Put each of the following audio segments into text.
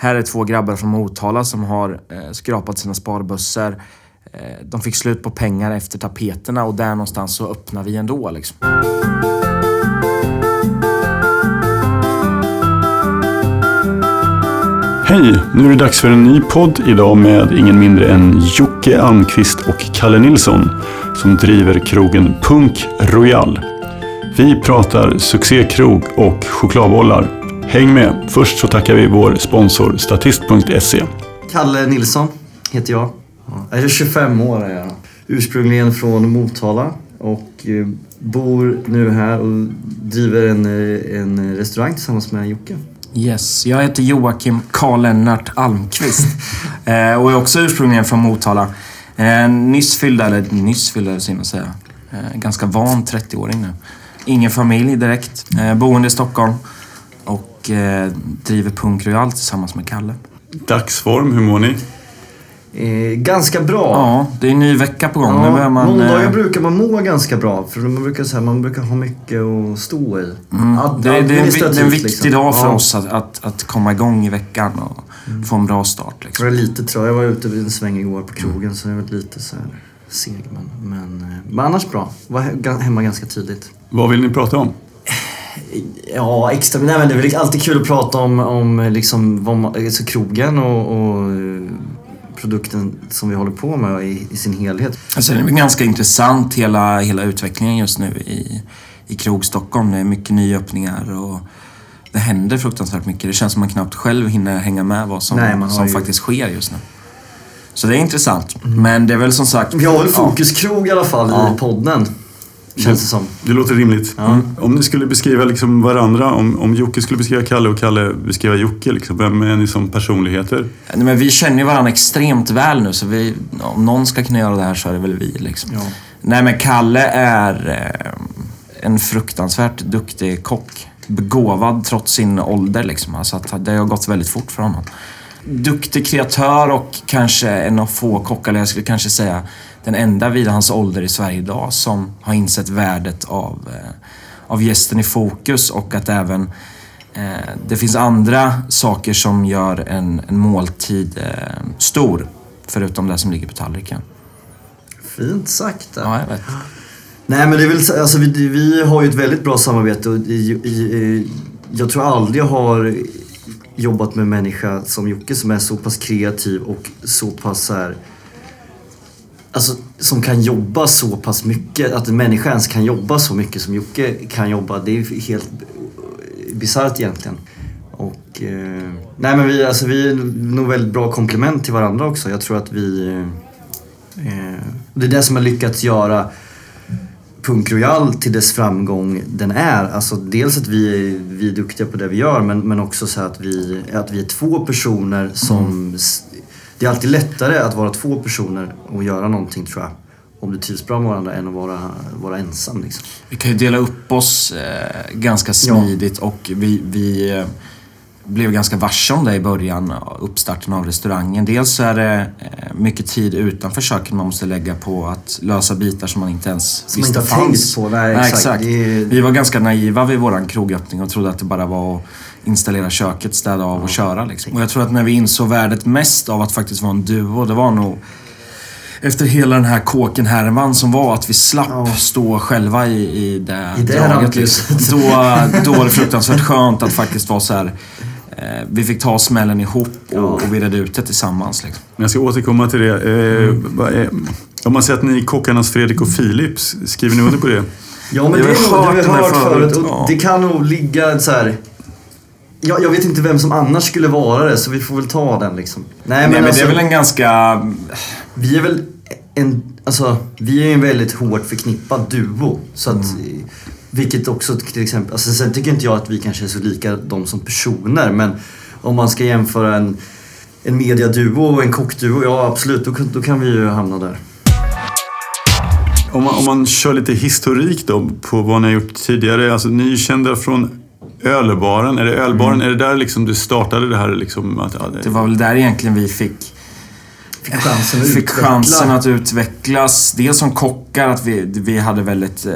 Här är två grabbar från Motala som har eh, skrapat sina sparbössor. Eh, de fick slut på pengar efter tapeterna och där någonstans så öppnar vi ändå liksom. Hej! Nu är det dags för en ny podd idag med ingen mindre än Jocke Almqvist och Kalle Nilsson som driver krogen Punk Royal. Vi pratar succékrog och chokladbollar. Häng med! Först så tackar vi vår sponsor Statist.se. Kalle Nilsson heter jag. Jag är 25 år är jag. Ursprungligen från Motala och eh, bor nu här och driver en, eh, en restaurang tillsammans med Jocke. Yes, jag heter Joakim Karl Lennart Almqvist eh, och är också ursprungligen från Motala. Nyss fyllda, eller nyss fyllda synd att säga. Ganska van 30-åring nu. Ingen familj direkt. Boende i Stockholm. Och eh, driver Punk Royal tillsammans med Kalle. Dagsform, hur mår ni? Eh, ganska bra. Ja, det är en ny vecka på gång. nu börjar man... måndagar eh, brukar man må ganska bra för man brukar, så här, man brukar ha mycket att stå i. Mm. Ad- Det, är- det, är en, det är en administrativt, viktig liksom. dag för Ja. oss att, att, att komma igång i veckan och få en bra start. Liksom. Jag är lite trött. Jag var ute en sväng igår på krogen så jag var lite så här seg. Men, men, eh, men annars bra. Var he- hemma ganska tidigt. Vad vill ni prata om? Ja, extra. Nej, men det är väl alltid kul att prata om, om liksom, vad alltså krogen och, och eh, produkten som vi håller på med i, i sin helhet. Alltså, det är ganska intressant hela, hela utvecklingen just nu i, i Krog Stockholm. Det är mycket nyöppningar och det händer fruktansvärt mycket. Det känns som man knappt själv hinner hänga med vad som, Nej, som ju- Mm. faktiskt sker just nu. Så det är intressant. Men det är väl som sagt... Vi har väl ja. fokuskrog i alla fall Ja. i podden. Känns det som. Det låter rimligt. Ja. Om ni skulle beskriva liksom varandra, om, om Jocke skulle beskriva Kalle och Kalle beskriva Jocke, liksom, vem är ni som personligheter? Nej, Men vi känner ju varandra extremt väl nu så vi, om någon ska kunna göra det här så är det väl vi. Liksom. Ja. Nej men Kalle är eh, en fruktansvärt duktig kock. Begåvad trots sin ålder liksom. Alltså att det har gått väldigt fort för honom. Duktig kreatör och kanske en av få kockar, eller jag skulle kanske säga den enda vid hans ålder i Sverige idag som har insett värdet av, eh, av gästen i fokus och att även eh, det finns andra saker som gör en, en måltid eh, stor. Förutom det som ligger på tallriken. Fint sagt. där. Ja, jag vet. Nej men det är väl, så- alltså vi, vi har ju ett väldigt bra samarbete och i, i, jag tror aldrig jag har jobbat med en människa som Jocke som är så pass kreativ och så pass så här, Alltså som kan jobba så pass mycket, att en människa ens kan jobba så mycket som Jocke kan jobba. Det är helt bisarrt egentligen. Och, eh, nej men vi, alltså, vi är nog väldigt bra komplement till varandra också. Jag tror att vi... Eh, det är det som har lyckats göra Punk Royal till dess framgång den är. Alltså dels att vi är, vi är duktiga på det vi gör men, men också så att vi, att vi är två personer som... s- Det är alltid lättare att vara två personer och göra någonting tror jag. Om du trivs bra med varandra än att vara, vara ensam liksom. Vi kan ju dela upp oss eh, ganska smidigt och vi, vi eh, blev ganska varse om det i början, uppstarten av restaurangen. Dels så är det eh, mycket tid utanför köket man måste lägga på att lösa bitar som man inte ens Som man visste inte har fanns. tänkt på. Nej, exakt. Det är- Vi var ganska naiva vid våran krogöppning och trodde att det bara var att installera köket, städa av och köra. Liksom. Och jag tror att när vi insåg värdet mest av att faktiskt vara en duo, det var nog efter hela den här kåken härvan som var att vi slapp Ja. stå själva i, i det, I det draget. Liksom. Då, då var det fruktansvärt skönt att faktiskt vara så här. Eh, vi fick ta smällen ihop och, och vi redde ut det tillsammans. Liksom. Men Jag ska återkomma till det. Eh, är, om man säger att ni är kockarnas Fredrik och Filip, skriver ni under på det? Ja men det, har är nog, det hört har vi hört förut förut, och ja. det kan nog ligga så här. Jag, jag vet inte vem som annars skulle vara det så vi får väl ta den liksom. Nej men, Nej, men alltså, det är väl en ganska... vi är väl en, alltså vi är ju en väldigt hårt förknippad duo. Så att, Mm. vilket också till exempel, alltså sen tycker inte jag att vi kanske är så lika de som personer men om man ska jämföra en, en mediaduo och en kockduo, ja absolut då, kan- då kan vi ju hamna där. Om man, om man kör lite historik då på vad ni har gjort tidigare. Alltså, ni är kända från Ölbaren. Är det Ölbaren? Är det där liksom du startade det här? Liksom, att, att, Det var väl där egentligen vi fick Fick chansen att fick chansen att utvecklas. Dels som kockar, att vi, vi hade väldigt, eh,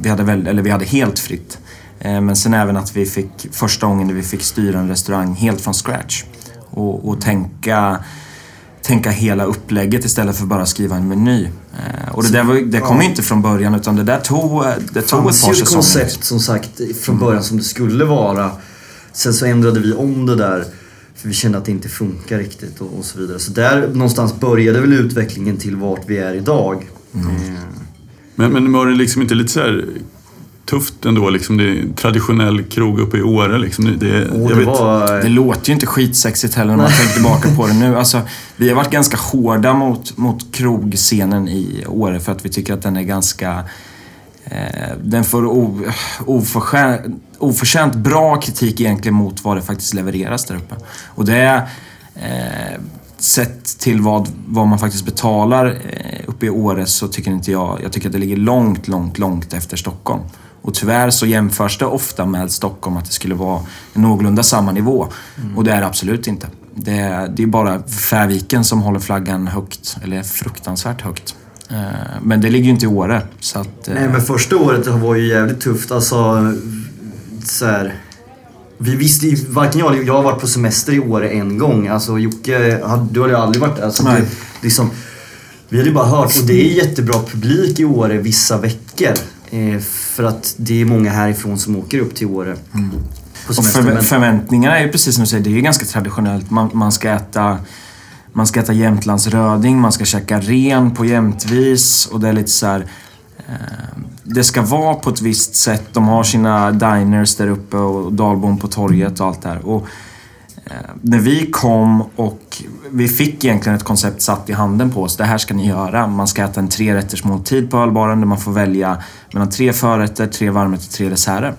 vi hade väl, eller vi hade helt fritt. Eh, Men sen även att vi fick, första gången vi fick styra en restaurang helt från scratch. och, och tänka, tänka hela upplägget istället för bara skriva en meny. Eh, och det, där var, det kom ju inte från början utan det där tog, det tog ett fanns par ju ett säsonger. koncept som sagt från början som det skulle vara. Sen så ändrade vi om det där. För vi kände att det inte funkar riktigt och, och så vidare. Så där någonstans började väl utvecklingen till vart vi är idag. Eh, Men, men var det liksom inte lite så här tufft ändå? Liksom det är traditionell krog uppe i Åre. Liksom det, jag det vet, var... Det låter ju inte skitsexigt heller när man tänker tillbaka på det nu. Alltså, vi har varit ganska hårda mot, mot krogscenen i Åre för att vi tycker att den är ganska... Eh, den får o, oförtjänt, oförtjänt bra kritik egentligen mot vad det faktiskt levereras där uppe. Och det är... Eh, sett till vad, vad man faktiskt betalar eh, uppe i Åre så tycker inte jag... Jag tycker att det ligger långt, långt, långt efter Stockholm. Och tyvärr så jämförs det ofta med Stockholm att det skulle vara någorlunda samma nivå. Och det är det absolut inte. Det är, det är bara Färviken som håller flaggan högt, eller fruktansvärt högt. Eh, Men det ligger ju inte i Åre, så att... eh, Nej men första året var ju jävligt tufft. Alltså, så här, Vi visste ju, varken jag eller jag har varit på semester i Åre en gång. Alltså Jocke, du hade ju aldrig varit där. Alltså, Nej. det, liksom, vi hade ju bara hört, och det är jättebra publik i Åre vissa veckor. Eh, för att det är många härifrån som åker upp till Åre. På Och förvä- förväntningarna är ju precis som du säger, det är ju ganska traditionellt. Man, man ska äta man ska äta Jämtlandsröding, man ska käka ren på jämtvis och det är lite så här. Eh, det ska vara på ett visst sätt. De har sina diners där uppe och Dalbom på torget och allt det här. Och, eh, när vi kom och vi fick egentligen ett koncept satt i handen på oss. Det här ska ni göra. Man ska äta en trerätters måltid på ölbaren där man får välja mellan tre förrätter, tre varmrätter, tre desserter.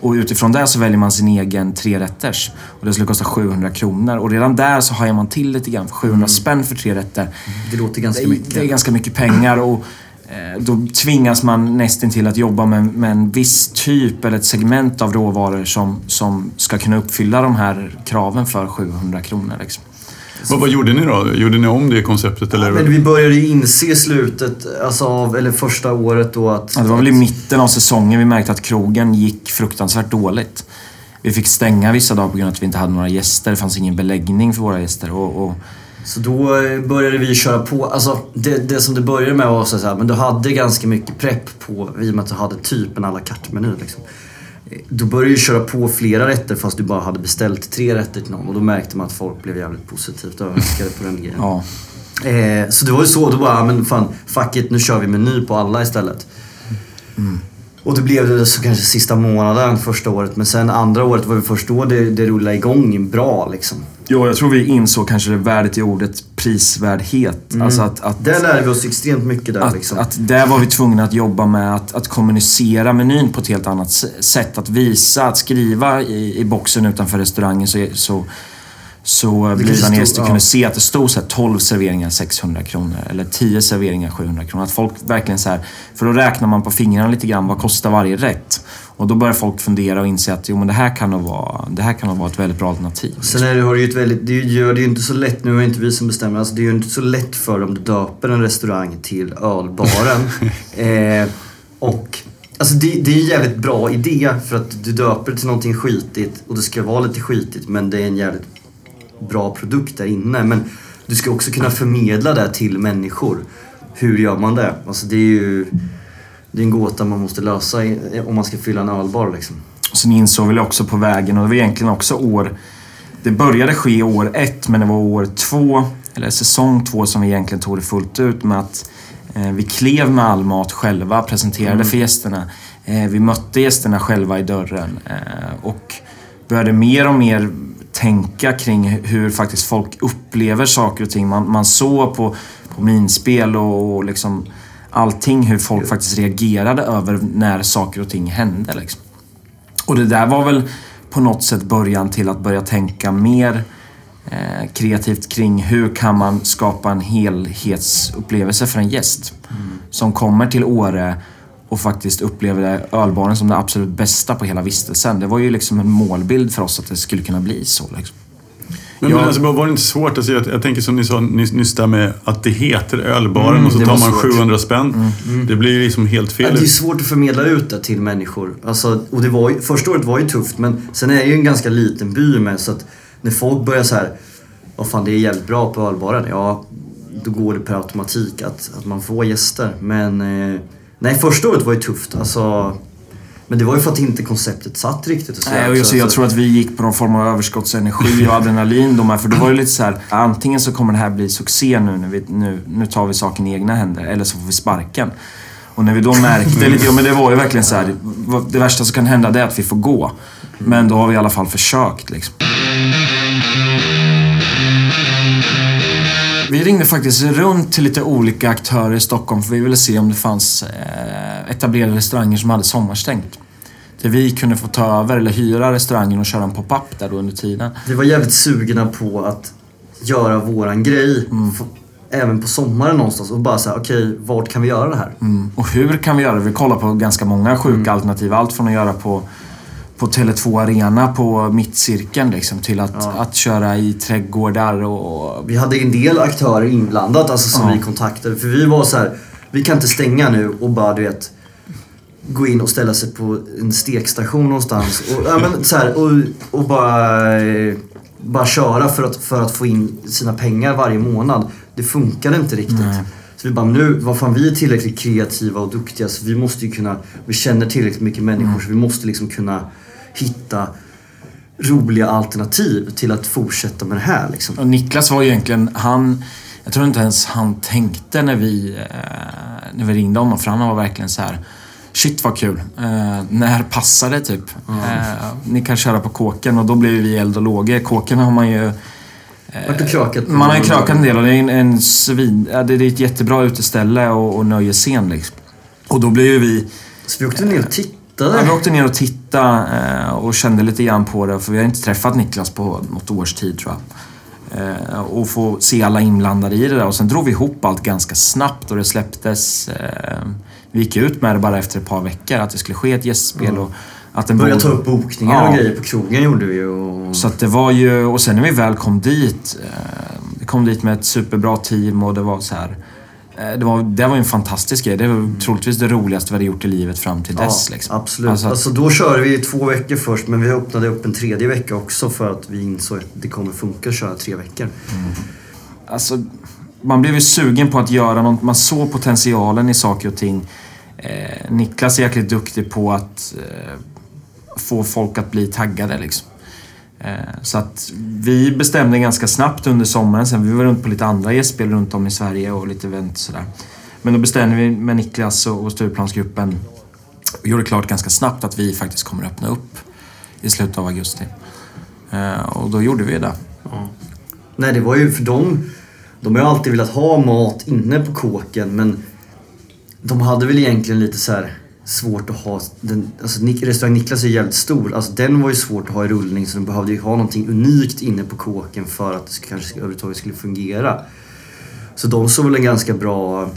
Och utifrån det så väljer man sin egen trerätters. Och det skulle kosta 700 kronor. Och redan där så hajar man till lite grann. För 700 spänn för tre rätter. Det låter ganska Det mycket. det är ganska mycket pengar och eh, då tvingas man nästan till att jobba med, med en viss typ eller ett segment av råvaror som, som ska kunna uppfylla de här kraven för 700 kronor. Liksom. Vad, vad gjorde ni då? Gjorde ni om det konceptet? Eller? Men vi började inse i slutet, alltså av, eller första året då att... Ja, det var väl i mitten av säsongen vi märkte att krogen gick fruktansvärt dåligt. Vi fick stänga vissa dagar på grund av att vi inte hade några gäster. Det fanns ingen beläggning för våra gäster. Och, och, Så då eh, började vi köra på. Alltså det, det som det började med var så här, men du hade ganska mycket prepp på i och med att du hade typ en à la carte-meny. Liksom. Då började du köra på flera rätter fast du bara hade beställt tre rätter till någon och då märkte man att folk blev jävligt positivt överraskade på den grejen. ja. Eh, så det var ju så, då bara, "Ja, men fan, fuck it, nu kör vi meny på alla istället. Och det blev det så kanske sista månaden första året men sen andra året var det först då det, det rullade igång bra liksom. Jo, jag tror vi insåg kanske det värdet i ordet prisvärdhet. Alltså att, att, Där lärde vi oss extremt mycket där att, liksom. att där var vi tvungna att jobba med att, att kommunicera menyn på ett helt annat sätt. Att visa, att skriva i, i boxen utanför restaurangen så, så, så blivande stod- gäster ja. kunde se att det stod så här 12 serveringar 600 kronor eller 10 serveringar 700 kronor. Att folk verkligen så här, för då räknar man på fingrarna lite grann, vad kostar varje rätt? Och då börjar folk fundera och inse att jo, men det här kan nog vara, det här kan nog vara ett väldigt bra alternativ. Sen är det, har det ju ett väldigt, det gör det ju inte så lätt, nu är det inte vi som bestämmer, alltså det är ju inte så lätt för om du döper en restaurang till ölbaren. eh, och Alltså det, det är en jävligt bra idé för att du döper till någonting skitigt och det ska vara lite skitigt men det är en jävligt bra produkt där inne. Men du ska också kunna förmedla det till människor. Hur gör man det? Alltså det är ju det är en gåta man måste lösa om man ska fylla en ölbar liksom. Sen insåg vi också på vägen, och det var egentligen också år... Det började ske år ett, men det var år två, eller säsong två, som vi egentligen tog det fullt ut med att eh, vi klev med all mat själva, presenterade för gästerna. Eh, vi mötte gästerna själva i dörren eh, och började mer och mer tänka kring hur faktiskt folk upplever saker och ting. Man, man såg på, på minspel och, och liksom allting hur folk faktiskt reagerade över när saker och ting hände. Liksom. Och det där var väl på något sätt början till att börja tänka mer eh, kreativt kring hur kan man skapa en helhetsupplevelse för en gäst som kommer till Åre och faktiskt upplever ölbaren som det absolut bästa på hela vistelsen. Det var ju liksom en målbild för oss att det skulle kunna bli så. Liksom. Men, Ja. men alltså, var det inte svårt att se? Jag, jag tänker som ni sa nyss, nyss där med att det heter ölbaren Mm, och så tar man svårt. 700 spänn. Det blir ju liksom helt Ja, fel. det är svårt att förmedla ut det till människor. Alltså, och det var ju, första året var ju tufft men sen är det ju en ganska liten by med så att när folk börjar så här vad fan det är jävligt bra på ölbaren. Ja, då går det per automatik att, att man får gäster. Men eh, nej, första året var ju tufft. Alltså, men det var ju för att inte konceptet satt riktigt. Och så Nej, och jag, så jag tror att vi gick på någon form av överskottsenergi och adrenalin. De här, för det var ju lite så här, antingen så kommer det här bli succé nu, när vi, nu, nu tar vi saken i egna händer, eller så får vi sparken. Och när vi då märkte lite, ja men det var ju verkligen så här, det värsta som kan hända det är att vi får gå. Men då har vi i alla fall försökt liksom. Vi ringde faktiskt runt till lite olika aktörer i Stockholm för vi ville se om det fanns eh, etablerade restauranger som hade sommarstängt. Där vi kunde få ta över eller hyra restaurangen och köra en pop-up där då under tiden. Vi var jävligt sugna på att göra våran grej. f- Även på sommaren någonstans och bara säga okej, vart kan vi göra det här? Mm. Och hur kan vi göra det? Vi kollar på ganska många sjuka Mm. alternativ. Allt från att göra på, på Tele2 Arena på mittcirkeln liksom, till att, Ja. att köra i trädgårdar och... Vi hade en del aktörer inblandat alltså, som Ja. vi kontaktade. För vi var så här, vi kan inte stänga nu och bara du vet gå in och ställa sig på en stekstation någonstans och, ja, men, så här, och, och bara, bara köra för att, för att få in sina pengar varje månad. Det funkade inte riktigt. Nej. Så vi bara, nu, vad fan vi är tillräckligt kreativa och duktiga så vi måste ju kunna, vi känner tillräckligt mycket människor så vi måste liksom kunna hitta roliga alternativ till att fortsätta med det här liksom. Och Niklas var ju egentligen, han... Jag tror inte ens han tänkte när vi, eh, när vi ringde honom, för han var verkligen så här. Shit vad kul. Eh, när passar det typ? Eh, ni kan köra på kåken och då blev vi eld och lågor. Kåken har man ju... Vart och krökat på Man har ju krökat en del och det är en, en svin... Ja, det är ett jättebra uteställe och, och nöjesscen liksom. Och då blev ju vi... Så vi åkte ner och tittade. Ja, vi åkte ner och tittade eh, och kände lite grann på det. För vi har inte träffat Niklas på något års tid tror jag. Eh, och få se alla inblandade i det där. Och sen drog vi ihop allt ganska snabbt och det släpptes. Eh, vi gick ut med det bara efter ett par veckor att det skulle ske ett gästspel och att den Började ta upp bokningar Ja. och grejer på krogen gjorde vi ju. Och... Så det var ju... Och sen när vi väl kom dit. Vi kom dit med ett superbra team och det var så här... eh, Det var, det var en fantastisk grej. Det var troligtvis det roligaste vi hade gjort i livet fram till dess. ja, liksom. absolut. Alltså Alltså, då körde vi två veckor först men vi öppnade upp en tredje vecka också för att vi insåg att det kommer funka att köra tre veckor. Alltså, man blev ju sugen på att göra något. Man såg potentialen i saker och ting. Eh, Niklas är jäkligt duktig på att eh, få folk att bli taggade liksom. Eh, så att vi bestämde ganska snabbt under sommaren sen. Vi var runt på lite andra gästspel runt om i Sverige och lite event och sådär. Men då bestämde vi med Niklas och, Stureplansgruppen och gjorde klart ganska snabbt att vi faktiskt kommer öppna upp i slutet av augusti. Eh, och då gjorde vi det. Nej, det var ju för dem. De har ju alltid velat ha mat inne på kåken men de hade väl egentligen lite så här svårt att ha den, alltså restaurang Niklas är jävligt stor. Alltså den var ju svårt att ha i rullning så de behövde ju ha någonting unikt inne på kåken för att det sk- kanske överhuvudtaget skulle fungera. Så de såg väl en ganska bra,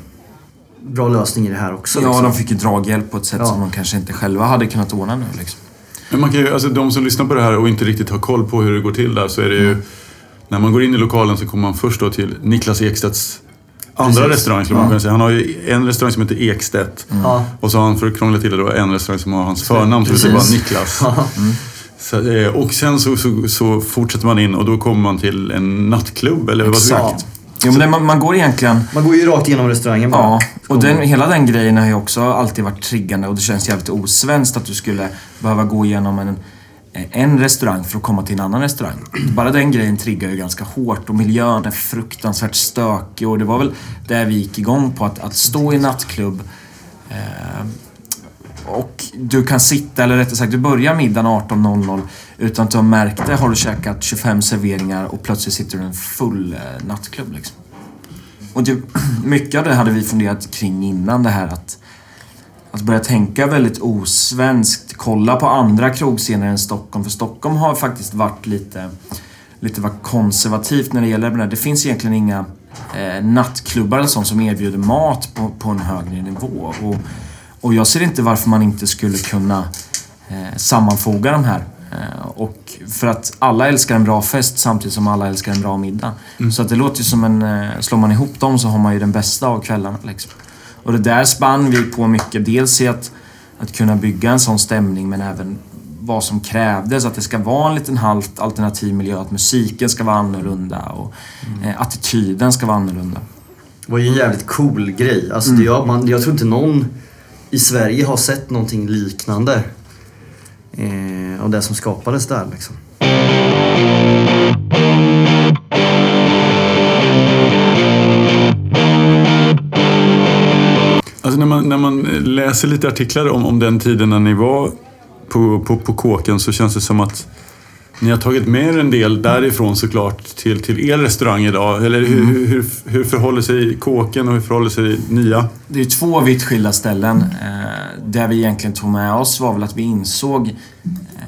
bra lösning i det här också. Ja, liksom. de fick ju draghjälp på ett sätt Ja. som de kanske inte själva hade kunnat ordna nu. Liksom. Men man kan ju, alltså de som lyssnar på det här och inte riktigt har koll på hur det går till där så är det ju... När man går in i lokalen så kommer man först då till Niklas Ekstedts andra Precis. restaurang skulle man kunna säga. Han har ju en restaurang som heter Ekstedt. Ja. Och så har han, för att krångla till det, då, en restaurang som har hans förnamn, så det är bara. Niklas. Ja. Så, eh, och sen så, så, så fortsätter man in och då kommer man till en nattklubb eller vad Exakt. Jo, men det, man, man går egentligen... Man går ju rakt igenom restaurangen bara. Ja, och den, hela den grejen har ju också alltid varit triggande och det känns jävligt osvenskt att du skulle behöva gå igenom en, en restaurang för att komma till en annan restaurang. Bara den grejen triggar ju ganska hårt och miljön är fruktansvärt stökig och det var väl där vi gick igång på att, att stå i nattklubb eh, och du kan sitta, eller rättare sagt du börjar middagen 18.00 utan att du har märkt det har du käkat 25 serveringar och plötsligt sitter du i en full eh, nattklubb liksom. Och det, mycket av det hade vi funderat kring innan det här att, att börja tänka väldigt osvenskt. Kolla på andra krogscener än Stockholm. För Stockholm har faktiskt varit lite, lite varit konservativt när det gäller det här. Det finns egentligen inga eh, nattklubbar eller sånt som erbjuder mat på, på en högre nivå. Och, och jag ser inte varför man inte skulle kunna eh, sammanfoga de här. Eh, och för att alla älskar en bra fest samtidigt som alla älskar en bra middag. Så att det låter ju som en... Eh, slår man ihop dem så har man ju den bästa av kvällarna. Liksom. Och det där spann vi på mycket. Dels i att, att kunna bygga en sån stämning men även vad som krävdes. Att det ska vara en liten halvt alternativ miljö. Att musiken ska vara annorlunda och eh, attityden ska vara annorlunda. Det var ju en jävligt cool grej. Alltså, Mm. det, jag, man, jag tror inte någon i Sverige har sett någonting liknande. Eh, av det som skapades där liksom. Man, när man läser lite artiklar om, om den tiden när ni var på, på, på kåken så känns det som att ni har tagit med er en del därifrån såklart till, till er restaurang idag. Eller hur, hur, hur, hur förhåller sig kåken och hur förhåller sig nya? Det är två vitt skilda ställen. Eh, det vi egentligen tog med oss var väl att vi insåg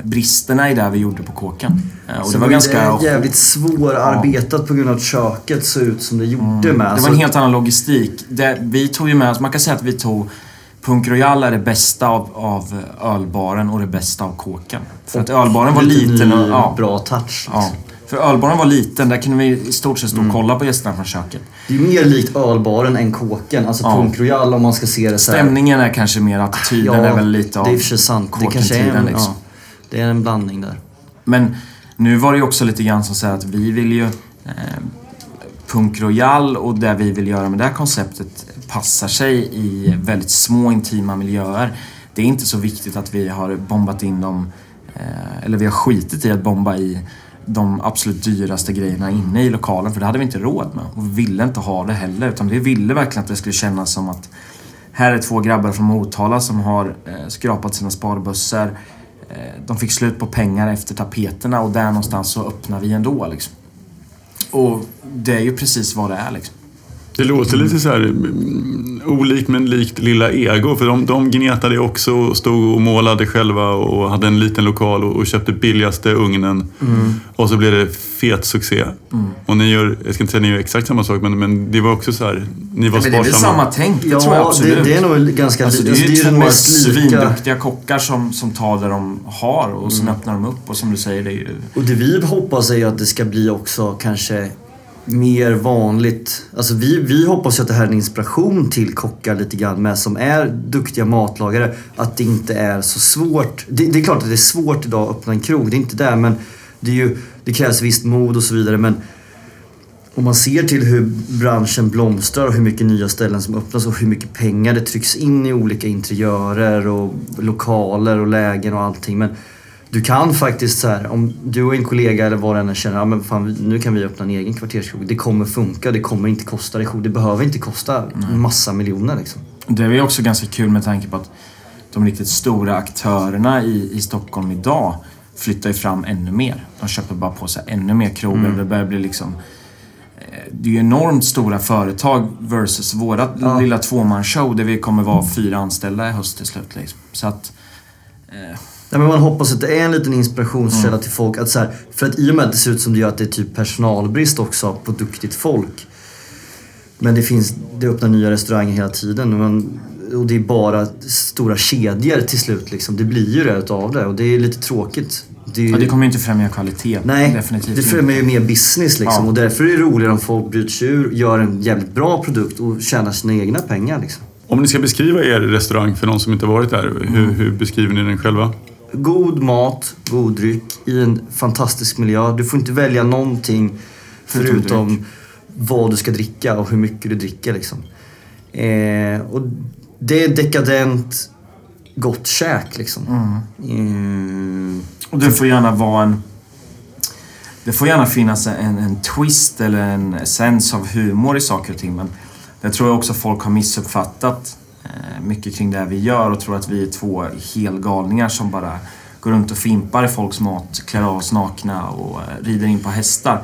bristerna i det vi gjorde på kåken. Eh, och det var ganska... det jävligt svårarbetat på grund av att köket såg ut som det gjorde med. Det var en helt annan logistik. Det, vi tog ju med oss, man kan säga att vi tog Punk Royal är det bästa av, av ölbaren och det bästa av kåken. För att ölbaren var lite liten och... Ja, bra touch. Liksom. ja. För ölbaren var liten, där kunde vi i stort sett stå och kolla på gästerna från köket. Det är mer likt ölbaren än kåken. Alltså Ja. Punk Royal om man ska se det så här. Stämningen är kanske mer attityden är väl lite av det är och för sant. Det kanske är en, liksom. ja, det är en blandning där. Men nu var det ju också lite grann som så att vi vill ju... Eh, Punk Royal och det vi vill göra med det här konceptet passar sig i väldigt små intima miljöer. Det är inte så viktigt att vi har bombat in dem, eh, eller vi har skitit i att bomba i de absolut dyraste grejerna inne i lokalen för det hade vi inte råd med. Och vi ville inte ha det heller utan vi ville verkligen att det skulle kännas som att här är två grabbar från Motala som har eh, skrapat sina sparbössor. Eh, de fick slut på pengar efter tapeterna och där någonstans så öppnar vi ändå liksom. Och det är ju precis vad det är liksom. Det låter lite så här mm, olikt men likt Lilla Ego. För de, de gnetade också och stod och målade själva och hade en liten lokal och, och köpte billigaste ugnen. Och så blev det fet succé. Och ni gör, jag ska inte säga att ni gör exakt samma sak, men, men det var också så här, ni var Men det är väl sparsamma. samma tänk, det Ja, tror jag absolut. det, det är nog ganska Alltså, li- det är ju den två svinduktiga kockar som, som tar det de har och sen öppnar de upp och som du säger, det är ju... Och det vi hoppas är ju att det ska bli också kanske mer vanligt. Alltså vi, vi hoppas ju att det här är en inspiration till kockar lite grann med som är duktiga matlagare. Att det inte är så svårt. Det, det är klart att det är svårt idag att öppna en krog, det är inte det. Men det, är ju, det krävs visst mod och så vidare. Men om man ser till hur branschen blomstrar och hur mycket nya ställen som öppnas och hur mycket pengar det trycks in i olika interiörer och lokaler och lägen och allting. Men du kan faktiskt så här, om du och en kollega eller vad är känner, ja men fan nu kan vi öppna en egen kvarterskrog. Det kommer funka, det kommer inte kosta dig Det behöver inte kosta en massa miljoner liksom. Det är också ganska kul med tanke på att de riktigt stora aktörerna i, i Stockholm idag flyttar ju fram ännu mer. De köper bara på sig ännu mer krogar och det börjar bli liksom... eh, Det är ju enormt stora företag versus vårat Ja. lilla tvåmansshow där vi kommer vara fyra anställda i höst till slut. Liksom. Så att... Eh, Nej, men man hoppas att det är en liten inspirationskälla till folk. Att så här, för att i och med att det ser ut som det gör att det är typ personalbrist också på duktigt folk. Men det finns, det öppnar nya restauranger hela tiden. Och, man, och det är bara stora kedjor till slut liksom. Det blir ju det utav det och det är lite tråkigt. Det, ju- ja, det kommer ju inte främja kvalitet. Nej, Definitivt det främjar ju mer business liksom. Ja. Och därför är det roligare om folk bryter sig ur, gör en jävligt bra produkt och tjänar sina egna pengar liksom. Om ni ska beskriva er restaurang för någon som inte varit där, hur, hur beskriver ni den själva? God mat, god dryck i en fantastisk miljö. Du får inte välja någonting Förutom vad du ska dricka och hur mycket du dricker. Liksom. Eh, och det är dekadent, gott käk liksom. Mm. Och det får gärna vara en... Det får gärna finnas en, en twist eller en essens av humor i saker och ting men det tror jag också folk har missuppfattat Eh, mycket kring det vi gör och tror att vi är två helgalningar som bara går runt och fimpar i folks mat, klär av oss nakna och eh, rider in på hästar.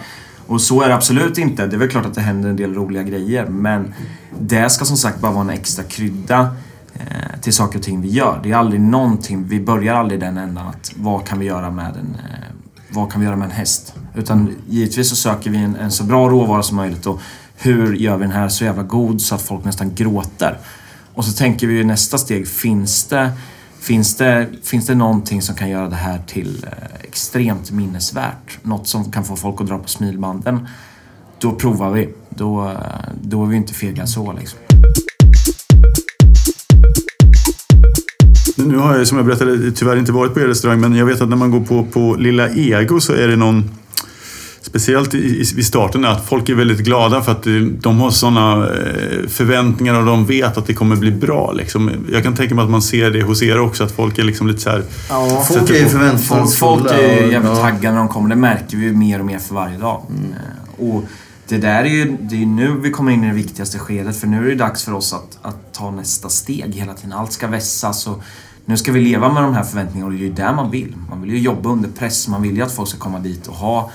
Och så är det absolut inte. Det är väl klart att det händer en del roliga grejer men det ska som sagt bara vara en extra krydda eh, till saker och ting vi gör. Det är aldrig någonting, vi börjar aldrig i den ändan att vad kan vi göra med en, vad kan vi göra med en häst? Utan givetvis så söker vi en, en så bra råvara som möjligt och hur gör vi den här så jävla god så att folk nästan gråter? Och så tänker vi i nästa steg, finns det, finns det, finns det någonting som kan göra det här till eh, extremt minnesvärt? Något som kan få folk att dra på smilbanden? Då provar vi. Då, eh, då är vi inte fega så liksom. Nu har jag som jag berättade tyvärr inte varit på er restaurang men jag vet att när man går på, på Lilla Ego så är det någon Speciellt i, i, vid starten att folk är väldigt glada för att de har sådana förväntningar och de vet att det kommer bli bra. Liksom. Jag kan tänka mig att man ser det hos er också, att folk är liksom lite så här... Ja, folk är ju Folk, folk är jävligt ja. taggade när de kommer. Det märker vi mer och mer för varje dag. Eh, Och det där är ju det är nu vi kommer in i det viktigaste skedet. För nu är det dags för oss att, att ta nästa steg hela tiden. Allt ska vässas och nu ska vi leva med de här förväntningarna och det är ju där man vill. Man vill ju jobba under press. Man vill ju att folk ska komma dit och ha...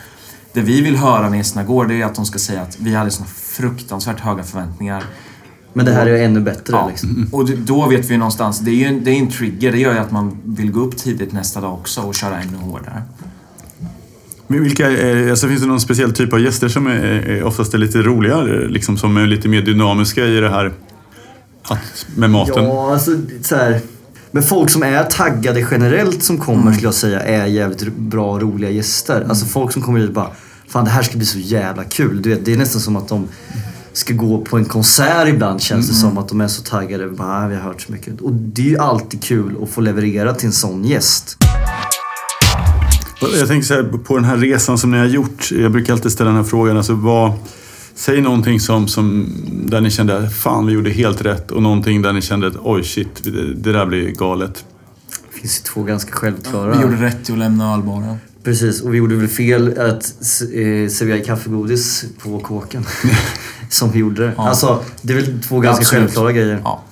Det vi vill höra när gästerna går, det är att de ska säga att vi hade såna fruktansvärt höga förväntningar. Men det här är ännu bättre Ja, liksom. och det- då vet vi ju någonstans, det är ju en, det är en trigger. Det gör ju att man vill gå upp tidigt nästa dag också och köra ännu hårdare. Men vilka, är- alltså finns det någon speciell typ av gäster som är, är oftast är lite roligare? Liksom, som är lite mer dynamiska i det här att, med maten? Ja, alltså så här. Men folk som är taggade generellt som kommer Mm. skulle jag säga är jävligt bra och roliga gäster. Alltså folk som kommer hit och bara Fan det här ska bli så jävla kul. Du vet, det är nästan som att de ska gå på en konsert ibland känns det Mm. som. Att de är så taggade. Bara, "Ah, vi har hört så mycket. Och det är ju alltid kul att få leverera till en sån gäst. Jag tänker så här, på den här resan som ni har gjort. Jag brukar alltid ställa den här frågan. Alltså, vad, säg någonting som, som, där ni kände fan vi gjorde helt rätt och någonting där ni kände att oj shit, det, det där blir galet. Det finns ju två ganska självklara. Vi gjorde rätt i att lämna ölbaren. Precis, och vi gjorde väl fel att eh, servera kaffegodis på kåken. som vi gjorde det. Ja. Alltså, det är väl två ganska Absolut. självklara grejer. Ja.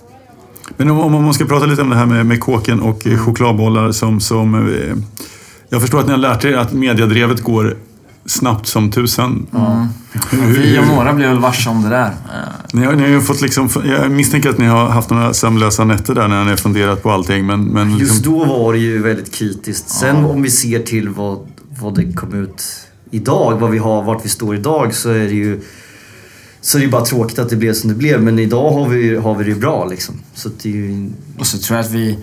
Men om, om man ska prata lite om det här med, med kåken och mm. chokladbollar som... som eh, jag förstår att ni har lärt er att mediadrevet går snabbt som tusan. Vi och några blev väl varse om det där. Ni har, ni har ju fått liksom, jag misstänker att ni har haft några sömnlösa nätter där när ni har funderat på allting. Men, men Just liksom, då var det ju väldigt kritiskt. Sen om vi ser till vad, vad det kom ut idag, vad vi har, vart vi står idag, så är det ju så är det ju bara tråkigt att det blev som det blev. Men idag har vi, har vi det ju bra liksom. Så det är ju... Och så tror jag att vi...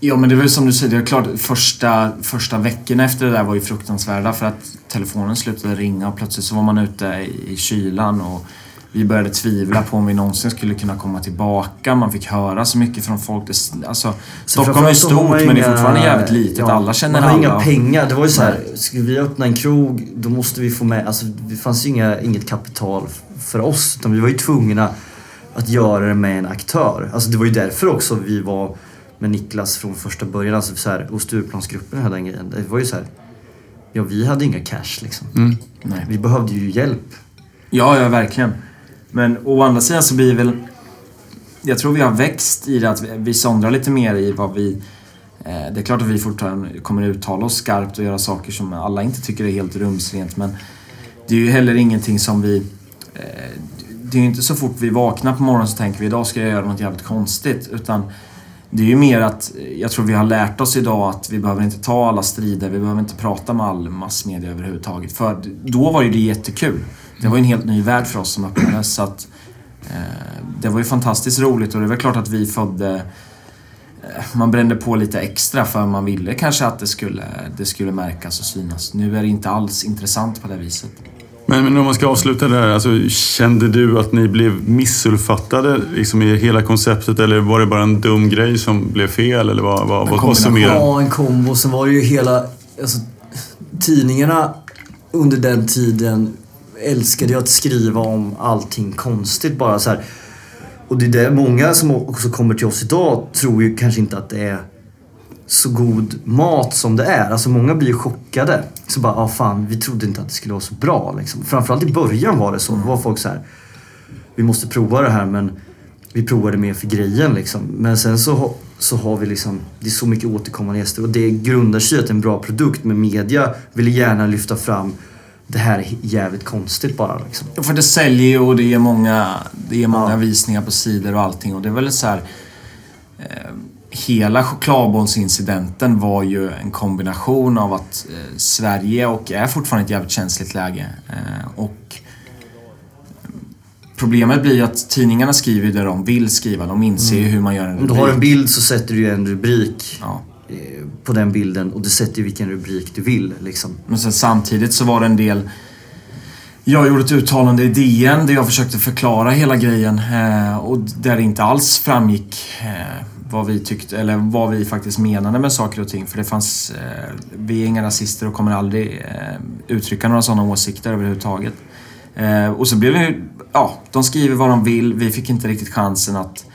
Ja men det är väl som du säger, det är klart första, första veckorna efter det där var ju fruktansvärda för att telefonen slutade ringa och plötsligt så var man ute i, kylan och vi började tvivla på om vi någonsin skulle kunna komma tillbaka. Man fick höra så mycket från folk. Det, alltså, Stockholm är stort men det är fortfarande jävligt litet. ja, alla känner Man har alla. inga pengar. Det var ju så här, skulle vi öppna en krog då måste vi få med, alltså det fanns ju inga, inget kapital för oss. Utan vi var ju tvungna att göra det med en aktör. Alltså det var ju därför också vi var med Niklas från första början. Alltså så här, och Stureplansgruppen hela den grejen. Det var ju så här, ja vi hade inga cash liksom. Nej. Vi behövde ju hjälp. Ja, ja, verkligen. Men å andra sidan så blir väl... Jag tror vi har växt i det att vi, vi sondrar lite mer i vad vi... Eh, det är klart att vi fortfarande kommer uttala oss skarpt och göra saker som alla inte tycker är helt rumsrent men det är ju heller ingenting som vi... Eh, det är ju inte så fort vi vaknar på morgonen så tänker vi idag ska jag göra något jävligt konstigt utan det är ju mer att eh, jag tror vi har lärt oss idag att vi behöver inte ta alla strider, vi behöver inte prata med all massmedia överhuvudtaget. För då var ju det jättekul. Det var ju en helt ny värld för oss som öppnades. Så att, eh, det var ju fantastiskt roligt och det är väl klart att vi födde... Eh, man brände på lite extra för man ville kanske att det skulle, det skulle märkas och synas. Nu är det inte alls intressant på det viset men, men om man ska avsluta det här. Alltså, kände du att ni blev missuppfattade liksom, i hela konceptet eller var det bara en dum grej som blev fel? Eller vad, vad, vad, vad summerar? Ja, en kombo. Sen var det ju hela... Alltså, tidningarna under den tiden älskade ju att skriva om allting konstigt bara så här. Och det är det många som också kommer till oss idag tror ju kanske inte att det är så god mat som det är. Alltså många blir chockade. Så bara, ah, fan, vi trodde inte att det skulle vara så bra liksom. Framförallt i början var det så. Då var folk så här, vi måste prova det här men vi provade mer för grejen liksom. Men sen så, så har vi liksom, det är så mycket återkommande gäster och det grundar sig i att det är en bra produkt men media vill gärna lyfta fram det här är jävligt konstigt bara liksom. Ja, För det säljer ju och det ger många, det ger många Ja. visningar på sidor och allting. Och det är väl så här... Eh, hela chokladbollsincidenten var ju en kombination av att eh, Sverige och är fortfarande ett jävligt känsligt läge. Eh, och Problemet blir ju att tidningarna skriver det de vill skriva. De inser ju hur man gör en Om rubrik. du har en bild så sätter du ju en rubrik Ja. eh, på den bilden och du sätter ju vilken rubrik du vill liksom. Men sen samtidigt så var det en del... Jag gjorde ett uttalande i DN där jag försökte förklara hela grejen eh, och där det inte alls framgick eh, vad vi tyckte, eller vad vi faktiskt menade med saker och ting. För det fanns, eh, vi är inga rasister och kommer aldrig eh, uttrycka några sådana åsikter överhuvudtaget. Eh, och så blev det ju, ja, de skriver vad de vill. Vi fick inte riktigt chansen att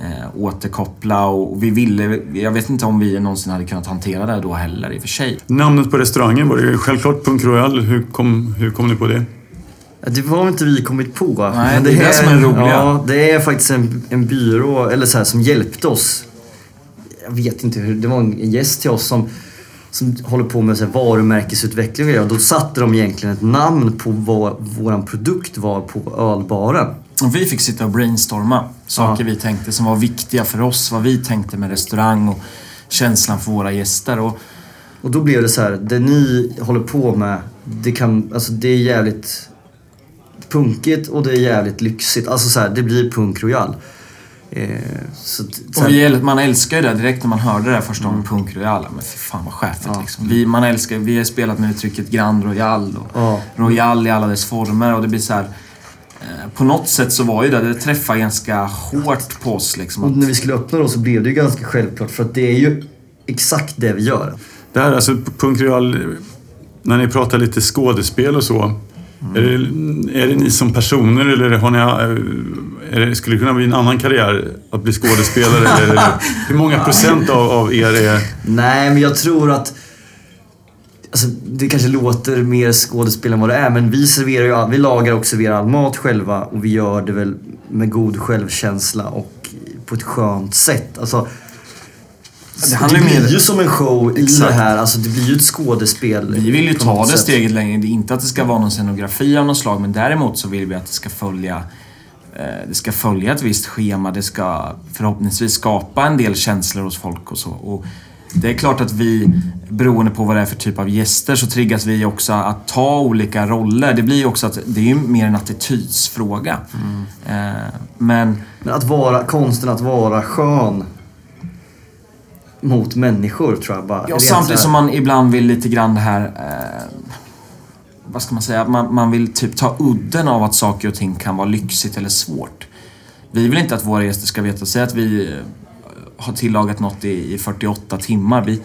eh, återkoppla och vi ville, jag vet inte om vi någonsin hade kunnat hantera det då heller i och för sig. Namnet på restaurangen var det ju självklart Punk Royal. Hur kom, hur kom ni på det? Ja, Det var inte vi kommit på. Nej, det är det som är det roliga. Ja, det är faktiskt en, en byrå eller så här, som hjälpte oss. Jag vet inte hur, det var en gäst till oss som, som håller på med så här, varumärkesutveckling och Då satte de egentligen ett namn på vad vår produkt var på ölbaren. Och vi fick sitta och brainstorma saker vi tänkte som var viktiga för oss. Vad vi tänkte med restaurang och känslan för våra gäster. Och Och då blev det så här, det ni håller på med, det kan, alltså det är jävligt punkigt och det är jävligt lyxigt. Alltså så här, det blir punk royal. Eh, så, så vi, man älskar ju det direkt när man hörde det här första gången, Punk Royal. Men fy fan vad chefigt Ja. liksom. Vi, man älskar, vi har spelat med uttrycket Grand Royal och Ja. Royal i alla dess former och det blir så här. eh, På något sätt så var ju det, det träffar ganska hårt på oss liksom. och när vi skulle öppna då så blev det ju ganska självklart för att det är ju exakt det vi gör. Det här, alltså Punk Royal, när ni pratar lite skådespel och så. Är, det, är det ni som personer eller har ni, är det, skulle det kunna bli en annan karriär att bli skådespelare? eller hur många procent av, av er är... Nej, men jag tror att Alltså, det kanske låter mer skådespel än vad det är, men vi serverar ju all, vi lagar och serverar all mat själva och vi gör det väl med god självkänsla och på ett skönt sätt. Alltså, Det det, handlar blir mer- ju som en show i Exakt. det här. Alltså, det blir ju ett skådespel. vi vill ju ta det sätt. steget längre. Det är inte att det ska vara någon scenografi av något slag men däremot så vill vi att det ska följa eh, det ska följa ett visst schema. Det ska förhoppningsvis skapa en del känslor hos folk och så. Och det är klart att vi, beroende på vad det är för typ av gäster, så triggas vi också att ta olika roller. Det blir ju också att det är ju mer en attitydsfråga. Eh, men Men att vara, konsten att vara skön mot människor tror jag bara. Ja, samtidigt som man ibland vill lite grann det här... Eh, vad ska man säga? Man, man vill typ ta udden av att saker och ting kan vara lyxigt eller svårt. Vi vill inte att våra gäster ska veta. Säg att vi eh, har tillagat något i, i 48 timmar. Vi,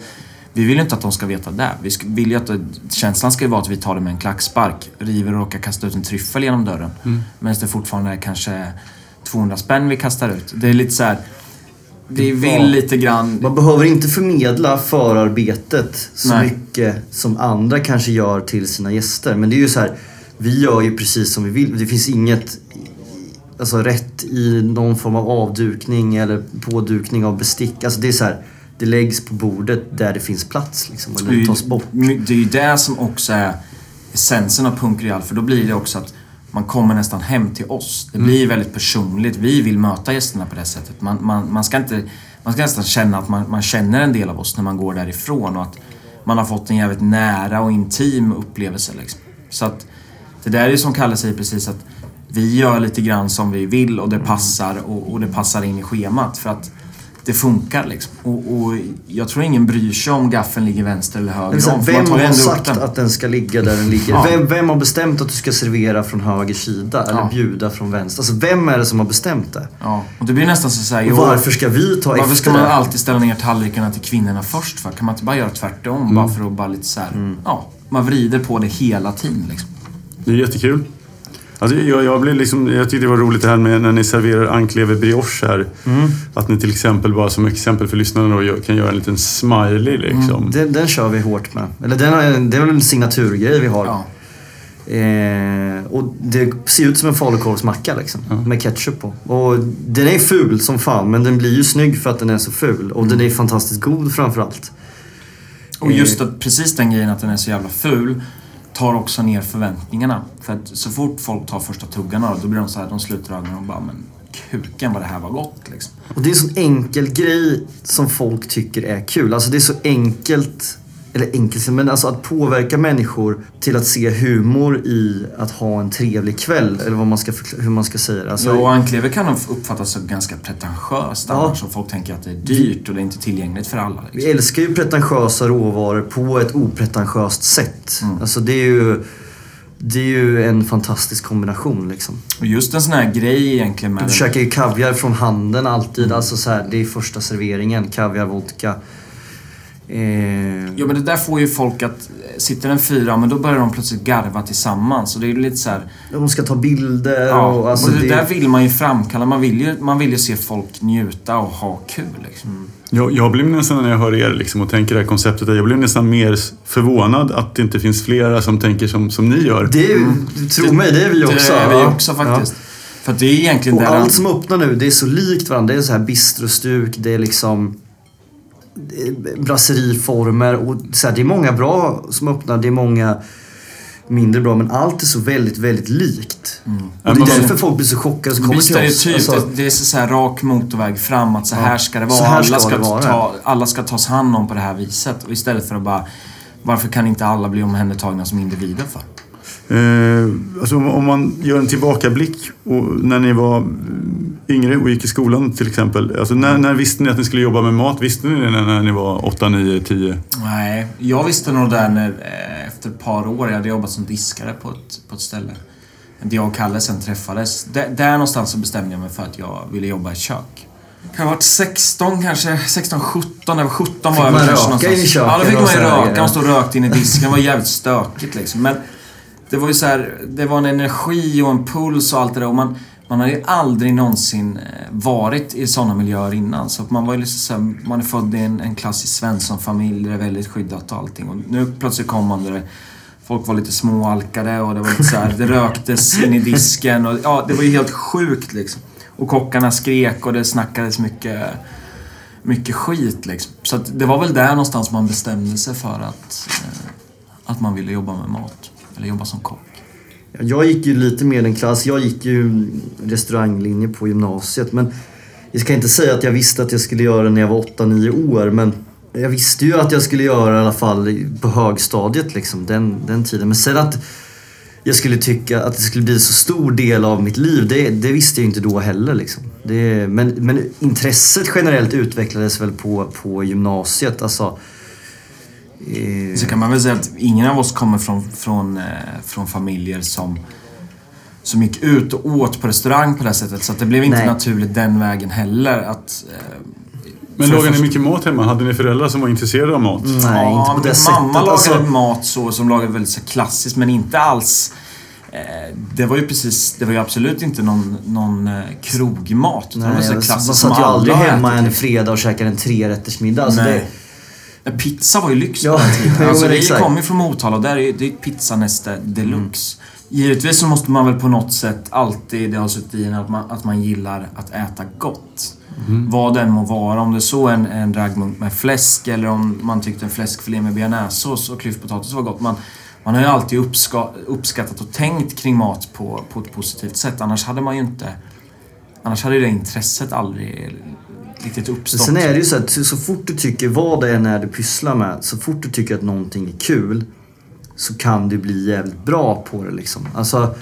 vi vill ju inte att de ska veta det. Vi vill ju att det, känslan ska ju vara att vi tar det med en klackspark. River och råkar kasta ut en tryffel genom dörren. Medan det fortfarande är kanske 200 spänn vi kastar ut. Det är lite så här. Vi vill Ja. lite grann... Man behöver inte förmedla förarbetet så Nej. mycket som andra kanske gör till sina gäster. Men det är ju så här, vi gör ju precis som vi vill. Det finns inget alltså, rätt i någon form av avdukning eller pådukning av bestick. Alltså det är så här, det läggs på bordet där det finns plats liksom, Det eller ju- tas bort. Det är ju det som också är essensen av Punk Real, för då blir det också att man kommer nästan hem till oss. Det blir väldigt personligt. Vi vill möta gästerna på det sättet. Man, man, man, ska, inte, man ska nästan känna att man, man känner en del av oss när man går därifrån och att man har fått en jävligt nära och intim upplevelse. Liksom. Så att det där är som Kalle säger precis att vi gör lite grann som vi vill och det passar och, och det passar in i schemat. För att det funkar liksom. Och, och jag tror ingen bryr sig om gaffeln ligger vänster eller höger Men så här, om. vem har sagt den. att den ska ligga där den ligger? Ja. Vem, vem har bestämt att du ska servera från höger sida eller Ja. bjuda från vänster? Alltså vem är det som har bestämt det? Ja, och det blir nästan så såhär... Och varför ska vi ta Varför efter ska man alltid ställa ner tallrikarna till kvinnorna först för? Kan man inte bara göra tvärtom? Bara för att bara lite såhär... Mm. Ja, man vrider på det hela tiden liksom. Det är jättekul. Alltså, jag, jag, blev liksom, jag tyckte det var roligt det här med när ni serverar anklever brioche här. Att ni till exempel, bara som exempel för lyssnarna då, kan göra en liten smiley liksom. Den, den kör vi hårt med. Eller den, har- det är väl en signaturgrej vi har. Ja. Eh, och det ser ut som en falukorvsmacka liksom. Med ketchup på. Och den är ful som fan men den blir ju snygg för att den är så ful. Och den är fantastiskt god framförallt. Och just att precis den grejen att den är så jävla ful tar också ner förväntningarna. För att så fort folk tar första tuggarna då blir de så här, de sluter ögonen och bara men kuken vad det här var gott liksom. Och det är en sån enkel grej som folk tycker är kul. Alltså det är så enkelt, eller enkelt, men alltså att påverka människor till att se humor i att ha en trevlig kväll. Eller vad man ska, hur man ska säga det. Alltså, Ja, och anklever kan uppfattas som ganska pretentiöst Ja. annars. Folk tänker att det är dyrt och det är inte tillgängligt för alla. Liksom. Vi älskar ju pretentiösa råvaror på ett opretentiöst sätt. Mm. Alltså det är ju... Det är ju en fantastisk kombination liksom. Och just en sån här grej egentligen med Du käkar ju kaviar från handen alltid. Alltså så här, det är första serveringen. Kaviar, vodka. Eh, Jo men det där får ju folk att... Sitter en fyra, men då börjar de plötsligt garva tillsammans. Och det är lite så här, de ska ta bilder Ja, och alltså och det, det, där vill man ju framkalla. Man vill ju, man vill ju se folk njuta och ha kul liksom. Jag, jag blir nästan när jag hör er liksom, och tänker det här konceptet, jag blir nästan mer förvånad att det inte finns flera som tänker som, som ni gör. det är ju, tro mig, det är vi också. Det är vi Ja. också faktiskt. För att det är egentligen Och där... allt som öppnar nu, det är så likt varandra. Det är så här bistrostuk, det är liksom brasseriformer och så här, det är många bra som öppnar, det är många mindre bra. Men allt är så väldigt, väldigt likt. Mm. Och Ja, det är därför folk blir så chockade som kommer till oss. stereotypt. Alltså, det, det är så här rak motorväg fram. Att så här ska det vara. Så här ska alla, ska det vara. Ta, alla ska tas hand om på det här viset. Och istället för att bara... Varför kan inte alla bli omhändertagna som individer för? Eh, alltså om, man gör en tillbakablick och när ni var yngre och gick i skolan till exempel. Alltså när, när visste ni att ni skulle jobba med mat? Visste ni det när, ni var 8, 9, 10? Nej, jag visste nog där när, eh, efter ett par år, jag hade jobbat som diskare på ett, på ett ställe. Där jag och Kalle sen träffades. Där, där någonstans så bestämde jag mig för att jag ville jobba i kök. Kan ha varit 16 kanske, 16, 17. När jag var 17 var jag man väl kanske röka in i köket Ja, då fick man ju röka. Man stod och rökte in i disken. Det var jävligt stökigt liksom. Men det var ju så här, det var en energi och en puls och allt det där. Och man, man hade ju aldrig någonsin eh, varit i sådana miljöer innan. Så man var ju liksom så här, man är född i en, en klassisk Svenssonfamilj där det är väldigt skyddat och allting. Och nu plötsligt kom man där det, folk var lite småalkade och det var lite så här, det röktes in i disken och ja, det var ju helt sjukt liksom. Och kockarna skrek och det snackades mycket, mycket skit liksom. Så att det var väl där någonstans man bestämde sig för att, eh, att man ville jobba med mat. Eller jobba som kock. Jag gick ju lite mer den klass. Jag gick ju restauranglinje på gymnasiet. Men jag ska inte säga att jag visste att jag skulle göra det när jag var 8-9 år. Men jag visste ju att jag skulle göra det i alla fall på högstadiet liksom. Den, den tiden. Men sen att jag skulle tycka att det skulle bli så stor del av mitt liv. Det, det visste jag inte då heller liksom. Det, men, men intresset generellt utvecklades väl på, på gymnasiet. Alltså, så kan man väl säga att ingen av oss kommer från, från, eh, från familjer som, som gick ut och åt på restaurang på det sättet. Så att det blev inte Nej. naturligt den vägen heller. Att, eh, Men lagade ni mycket mat hemma? Hade ni föräldrar som var intresserade av mat? nej, inte Ja, på det min sättet. mamma lagade alltså. mat så som lagade väldigt så klassiskt men inte alls eh, det var ju precis, det var ju absolut inte någon, någon eh, krogmat. utan det var Nej, så man klassiskt satt ju aldrig hemma ätit. en fredag och käkade en trerättersmiddag. Alltså Nej. Ja, Pizza var ju lyx Ja, på den tiden. Alltså, men det exakt. kommer ju från Motala och där är det är pizzanäste deluxe. Givetvis så måste man väl på något sätt alltid, det har suttit i en, att man, att man gillar att äta gott. Vad den må vara. Om det så en, en raggmunk med fläsk eller om man tyckte en fläskfilé med bearnaisesås och klyftpotatis var gott. Man, man har ju alltid uppska, uppskattat och tänkt kring mat på, på ett positivt sätt. Annars hade man ju inte... Annars hade ju det intresset aldrig riktigt uppstått. Sen är det ju så att så fort du tycker vad det än är du pysslar med, så fort du tycker att någonting är kul så kan du bli jävligt bra på det liksom. Alltså,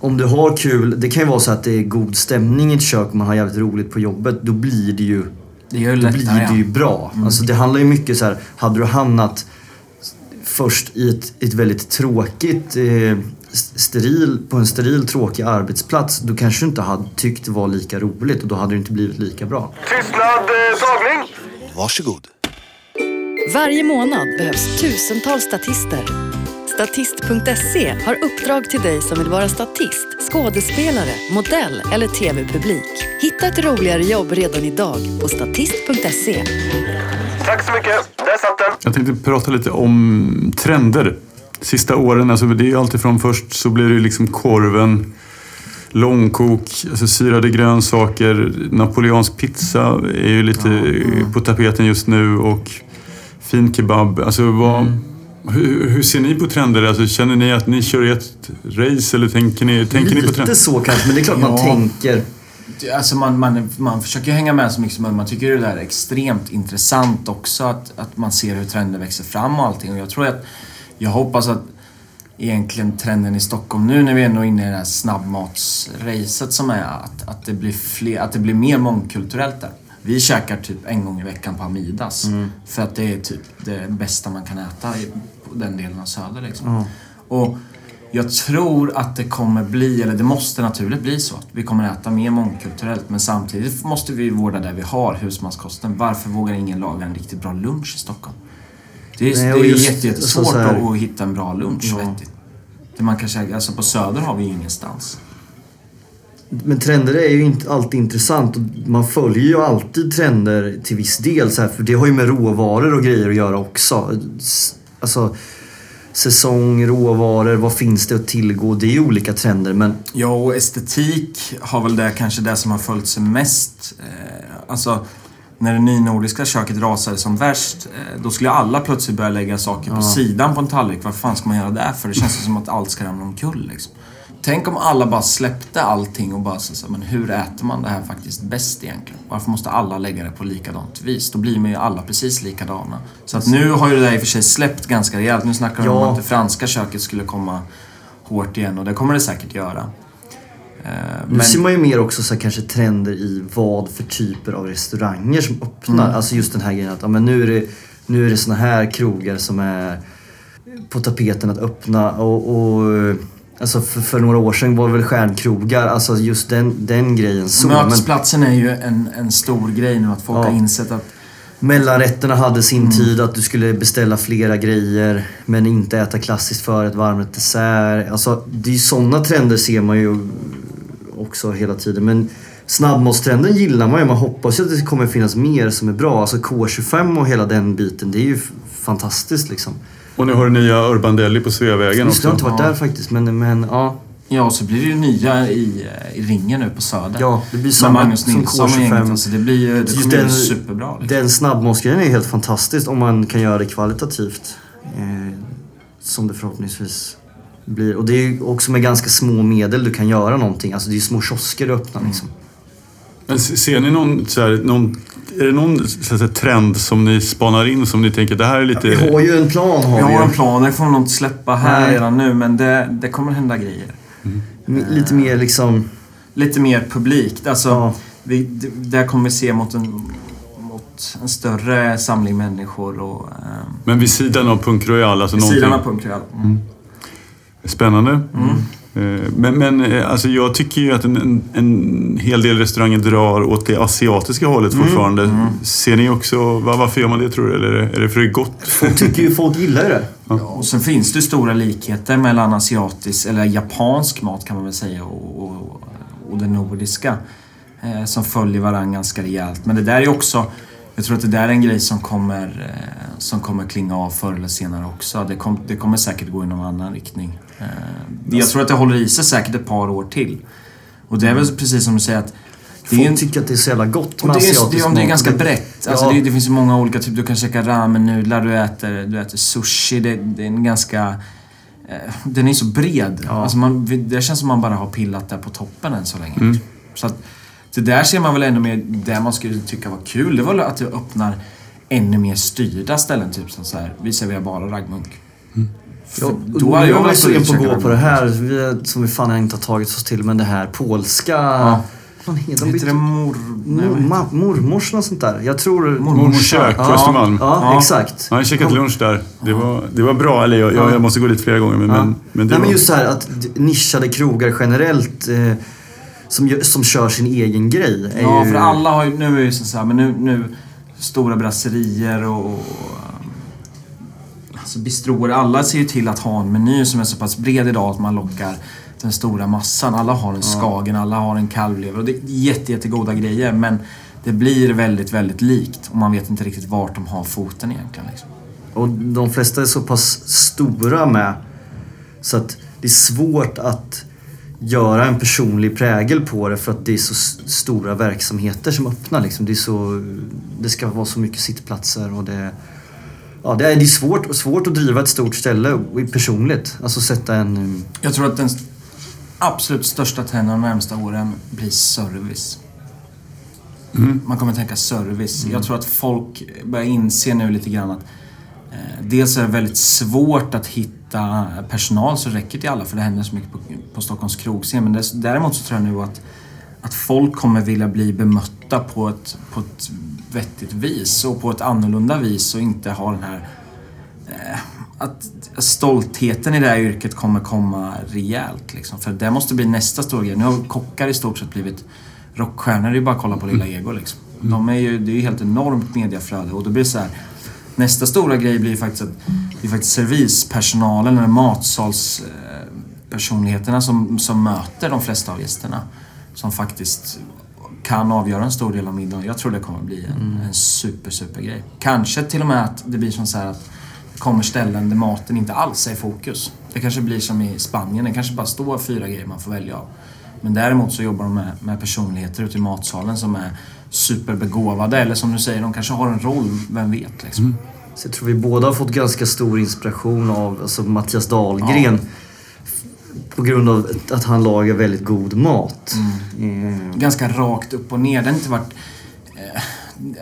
om du har kul, det kan ju vara så att det är god stämning i ett kök och man har jävligt roligt på jobbet, då blir det ju, det ju då lättare. blir det ju bra. Alltså det handlar ju mycket så här, hade du hamnat först i ett, ett väldigt tråkigt eh, steril, på en steril tråkig arbetsplats, då kanske du inte hade tyckt det var lika roligt och då hade det inte blivit lika bra. Tystnad, eh, tagning! Varsågod. Varje månad behövs tusentals statister. Statist.se har uppdrag till dig som vill vara statist, skådespelare, modell eller tv-publik. Hitta ett roligare jobb redan idag på statist.se. Tack så mycket. Där satt den. Jag tänkte prata lite om trender. Sista åren, alltså det är ju alltid från först så blir det liksom korven, långkok, alltså syrade grönsaker, napoleansk pizza är ju lite på tapeten just nu och fin kebab. Alltså vad, hur, hur ser ni på trender? Alltså, känner ni att ni kör ett race eller tänker ni, tänker ni på Lite trender? så kanske, men det är klart man Ja. tänker. Alltså man, man, man försöker hänga med så mycket som möjligt. Man tycker det där är extremt intressant också att, att man ser hur trender växer fram och allting. Och jag tror att, jag hoppas att egentligen trenden i Stockholm nu när vi ändå är inne i det här snabbmatsracet som är att, att, det blir fler, att det blir mer mångkulturellt där. Vi käkar typ en gång i veckan på Amidas. För att det är typ det bästa man kan äta i på den delen av Söder liksom. Och Jag tror att det kommer bli, eller det måste naturligt bli så, att vi kommer äta mer mångkulturellt. Men samtidigt måste vi vårda det vi har, husmanskosten. Varför vågar ingen laga en riktigt bra lunch i Stockholm? Det är, Nej, det är just- jätte, jättesvårt så här- att, hitta en bra lunch Ja. vettigt. Det man kan käka, alltså på Söder har vi ju ingenstans. Men trender är ju inte alltid intressant och man följer ju alltid trender till viss del. Så här, för det har ju med råvaror och grejer att göra också. Alltså säsong, råvaror, vad finns det att tillgå? Det är ju olika trender men Ja, och estetik har väl det kanske det som har följt sig mest. Eh, alltså, när det nynordiska köket rasade som värst, eh, då skulle alla plötsligt börja lägga saker på sidan på en tallrik. Vad fan ska man göra där för? Det känns som att allt ska ramla omkull liksom. Tänk om alla bara släppte allting och bara så, men hur äter man det här faktiskt bäst egentligen? Varför måste alla lägga det på likadant vis? Då blir man ju alla precis likadana. Så att nu har ju det där i och för sig släppt ganska rejält. Nu snackar de om Ja. att det franska köket skulle komma hårt igen och det kommer det säkert göra. Eh, nu Men, ser man ju mer också så kanske trender i vad för typer av restauranger som öppnar. Mm. Alltså just den här grejen att ja, men nu är det, nu är det såna här krogar som är på tapeten att öppna och, och Alltså för, för några år sedan var det väl stjärnkrogar, alltså just den, den grejen så. Men mötesplatsen är ju en, en stor grej nu att folk Ja. har insett att mellanrätterna hade sin Mm. tid, att du skulle beställa flera grejer men inte äta klassiskt förrätt, varmrätt, dessert. Alltså det är ju sådana trender ser man ju också hela tiden. Men snabbmatstrenden gillar man ju. Man hoppas ju att det kommer finnas mer som är bra. Alltså K25 och hela den biten, det är ju fantastiskt liksom. Och nu har du nya Urban Deli på Sveavägen det, jag har också. inte varit Ja. där faktiskt, men, men ja. Ja, och så blir det ju nya i, i ringen nu på Söder. Ja, det blir samma Magnus som Nilsson och K25. gänget. Alltså det blir ju det kommer bli den- superbra. Liksom. Den snabbmatsgrejen är helt fantastiskt om man kan göra det kvalitativt. Eh, som det förhoppningsvis blir. Och det är ju också med ganska små medel du kan göra någonting. Alltså det är ju små kiosker du öppnar liksom. Men se- ser ni någon, så här, någon, är det någon säga, trend som ni spanar in som ni tänker det här är lite... Vi har ju en plan har Vi vi har en plan, det får vi nog inte släppa här Nej. redan nu, men det, det kommer hända grejer. M- Lite mer liksom... Lite mer publikt. Alltså, Ja. vi, där kommer vi se mot en, mot en större samling människor och ehm, Men vid sidan av Punk Royal, alltså vid sidan av någonting Punk Royal. Mm. Spännande. Mm. Eh, Men, men eh, alltså jag tycker ju att en, en, en hel del restauranger drar åt det asiatiska hållet Mm. fortfarande. Ser ni också, va- varför gör man det tror du? Eller är det, är det för det är gott? Folk tycker ju, folk gillar det. Ja, och sen finns det stora likheter mellan asiatisk, eller japansk mat kan man väl säga, och, och, och det nordiska. Eh, som följer varandra ganska rejält. Men det där är också, jag tror att det där är en grej som kommer, eh, som kommer klinga av förr eller senare också. Det, kom, det kommer säkert gå i någon annan riktning. Eh, jag tror att det håller i sig säkert ett par år till. Och det är väl precis som du säger att det är Folk en, tycker att det är så jävla gott med asiatisk det, är, det är mat. ganska brett. Alltså Ja. det, det finns ju många olika typer. Du kan käka ramen-nudlar, du äter, du äter sushi. Det, det är en ganska... Eh, den är så bred. Ja. Alltså man, det känns som man bara har pillat där på toppen än så länge. Mm. Så att, det där ser man väl ännu mer, det man skulle tycka var kul, det var att det öppnar ännu mer styrda ställen. Typ som så här, vi serverar bara raggmunk. För Ja, då hade jag var velat sugen på att gå på det här, vi, som vi fan inte har tagit oss till, men det här polska... Ja. Vad heter Heter de? det mor... Nej, Mor, ma, mormors eller sånt där. Jag tror... Mormors kök på Ja, Östermalm. Ja, Ja. exakt. Ja, jag har käkat lunch där. Det var, det var bra. Eller jag, jag, jag måste gå dit flera gånger. Men, Ja. men, men det Nej var, men just så här att nischade krogar generellt eh, som, som kör sin egen grej. Är Ja, ju, för alla har ju, nu är det ju så här, men nu, nu stora brasserier och, och alltså bistroer. Alla ser ju till att ha en meny som är så pass bred idag att man lockar den stora massan. Alla har en skagen, alla har en kalvlever och det är jätte, jättegoda grejer men det blir väldigt, väldigt likt och man vet inte riktigt vart de har foten egentligen. Liksom. Och de flesta är så pass stora med så att det är svårt att göra en personlig prägel på det för att det är så stora verksamheter som öppnar. Liksom. Det, är så, det ska vara så mycket sittplatser och det... Ja, det är, svårt, svårt att driva ett stort ställe personligt. Alltså sätta en... um, Jag tror att den absolut största trenden de närmsta åren blir service. Man kommer tänka service. Jag tror att folk börjar inse nu lite grann att eh, dels är det väldigt svårt att hitta personal som räcker till alla för det händer så mycket på, på Stockholms krogscen. Men dess- däremot så tror jag nu att, att folk kommer vilja bli bemötta på ett, på ett vettigt vis och på ett annorlunda vis och inte ha den här att stoltheten i det här yrket kommer komma rejält. Liksom. För det måste bli nästa stora grej. Nu har kockar i stort sett blivit rockstjärnor. Det är ju bara att kolla på Lilla Ego liksom. De är ju, det är ju helt enormt mediaflöde och då blir det så här. Nästa stora grej blir faktiskt att det är faktiskt servispersonalen eller matsalspersonligheterna som, som möter de flesta av gästerna. Som faktiskt kan avgöra en stor del av middagen. Jag tror det kommer bli en, en super, super grej. Kanske till och med att det blir som så här att det kommer ställen där maten inte alls är i fokus. Det kanske blir som i Spanien, det kanske bara står fyra grejer man får välja av. Men däremot så jobbar de med, med personligheter ute i matsalen som är superbegåvade eller som du säger, de kanske har en roll, vem vet liksom. Så jag tror vi båda har fått ganska stor inspiration av alltså, Mattias Dahlgren. På grund av att han lagar väldigt god mat. Eh, ganska rakt upp och ner. Det har inte varit... Eh,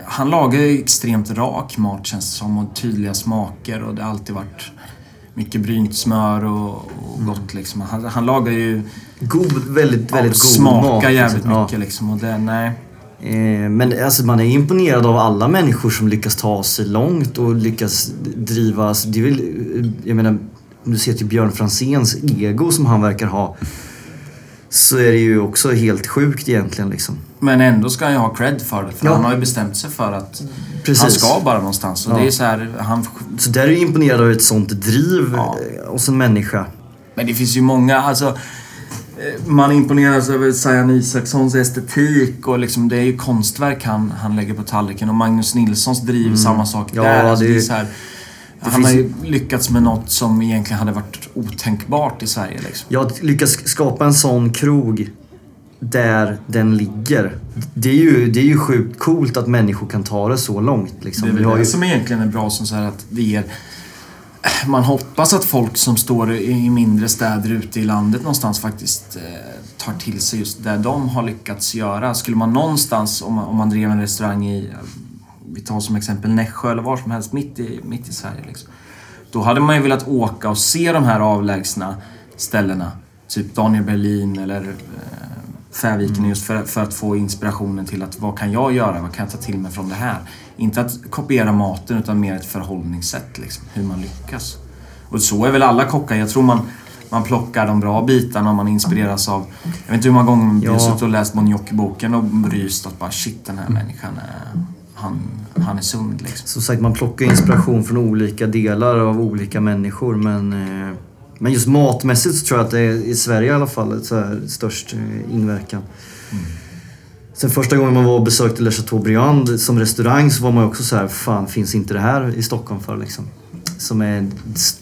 han lagar extremt rak mat känns det som och tydliga smaker och det har alltid varit mycket brynt smör och, och gott liksom. Han, han lagar ju... god, väldigt, Ja, väldigt god smakar mat. jävligt liksom. Ja. mycket liksom och det, nej. Eh, Men alltså man är imponerad av alla människor som lyckas ta sig långt och lyckas driva... alltså, Det är väl, eh, jag menar, om du ser till Björn Franzéns ego som han verkar ha. Så är det ju också helt sjukt egentligen liksom. Men ändå ska han ju ha cred för det. För Ja. han har ju bestämt sig för att Precis. han ska bara någonstans. Och Ja. det är så här, han... Så där är jag imponerad av ett sånt driv Ja. eh, hos en människa. Men det finns ju många, alltså... eh, Man imponeras över Sajan Isakssons estetik och liksom det är ju konstverk han, han lägger på tallriken. Och Magnus Nilssons driv, samma sak Ja, där. Alltså, det det är så här, han finns har ju lyckats med något som egentligen hade varit otänkbart i Sverige. Liksom. Jag har lyckats skapa en sån krog där den ligger. Det är ju, det är ju sjukt coolt att människor kan ta det så långt. Liksom. Det är väl det ju, som egentligen är bra som så här att det ger... Man hoppas att folk som står i mindre städer ute i landet någonstans faktiskt eh, tar till sig just det de har lyckats göra. Skulle man någonstans, om man, om man drev en restaurang i, vi tar som exempel Nässjö eller var som helst mitt i, mitt i Sverige. Liksom. Då hade man ju velat åka och se de här avlägsna ställena. Typ Daniel Berlin eller eh, Färviken just för, för att få inspirationen till att vad kan jag göra? Vad kan jag ta till mig från det här? Inte att kopiera maten utan mer ett förhållningssätt. Liksom, hur man lyckas. Och så är väl alla kockar. Jag tror man, man plockar de bra bitarna och man inspireras av... Jag vet inte hur många gånger vi har Ja. suttit och läst Bon boken och ryst att bara shit den här människan är... Han, han är sund liksom. som sagt, man plockar inspiration från olika delar av olika människor. Men, eh, men just matmässigt så tror jag att det är i Sverige i alla fall så här, störst eh, inverkan. Sen första gången man var och besökte Le Chateaubriand som restaurang så var man också så här, fan finns inte det här i Stockholm för liksom? Som är en,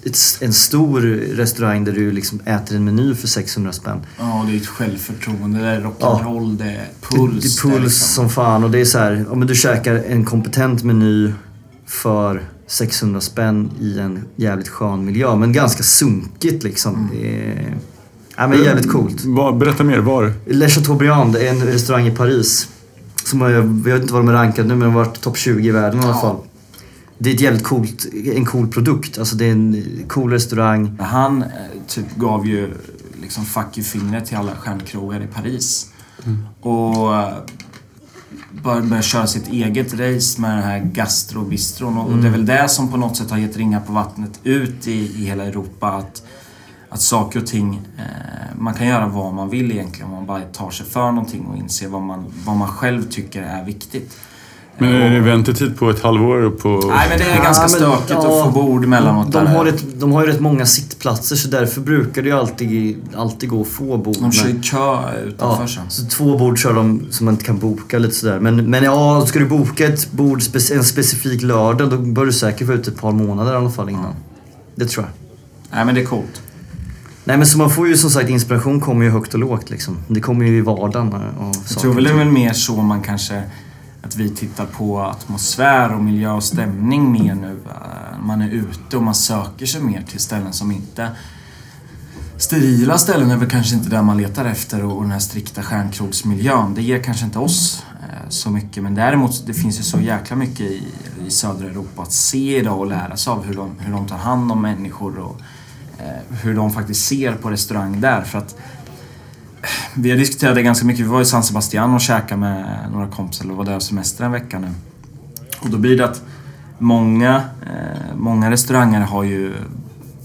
ett, en stor restaurang där du liksom äter en meny för 600 spänn. Ja, det är ett självförtroende, det är rock'n'roll, det är puls. Det är puls liksom- som fan och det är så här, ja, men du käkar en kompetent meny för 600 spänn i en jävligt skön miljö. Men ganska sunkigt liksom. Mm. Det är, ja, men jävligt coolt. Berätta mer, var? Le Chateaubriand är en restaurang i Paris. Som har, jag vet inte vad de är rankade nu men de har varit topp 20 i världen i alla Ja. Det är ett jävligt coolt, en cool produkt. Alltså det är en cool restaurang. Han eh, typ gav ju liksom fuck you-fingret till alla stjärnkrogar i Paris. Och eh, började börja köra sitt eget race med den här gastrobistron. Och det är väl det som på något sätt har gett ringar på vattnet ut i, i hela Europa. Att, att saker och ting, eh, man kan göra vad man vill egentligen. Om man bara tar sig för någonting och inser vad man, vad man själv tycker är viktigt. Men är det väntetid på ett halvår? På... Nej men det är Ja, ganska men- stökigt ja, att få bord emellanåt. De där. har, ett, de har ju rätt många sittplatser så därför brukar det ju alltid, alltid gå att få bord. De kör Men- ju kö utanför Ja, sen. så två bord kör de som man inte kan boka lite sådär. Men, men ja, ska du boka ett bord en specifik lördag då bör du säkert vara ute ett par månader i alla fall innan. Det tror jag. Nej men det är coolt. Nej men så man får ju som sagt inspiration kommer ju högt och lågt liksom. Det kommer ju i vardagen. Och Jag tror väl det är väl mer så man kanske... Att vi tittar på atmosfär och miljö och stämning mer nu. Eh, man är ute och man söker sig mer till ställen som inte... Sterila ställen är väl kanske inte där man letar efter och den här strikta stjärnkrogsmiljön. Det ger kanske inte oss eh, så mycket. Men däremot, det finns ju så jäkla mycket i, i södra Europa att se idag och lära sig av hur de, hur de tar hand om människor och eh, hur de faktiskt ser på restaurang där. För att vi har diskuterat det ganska mycket. Vi var i San Sebastian och käkade med några kompisar och var där och semester en vecka nu. Och då blir det att många, eh, många restauranger har ju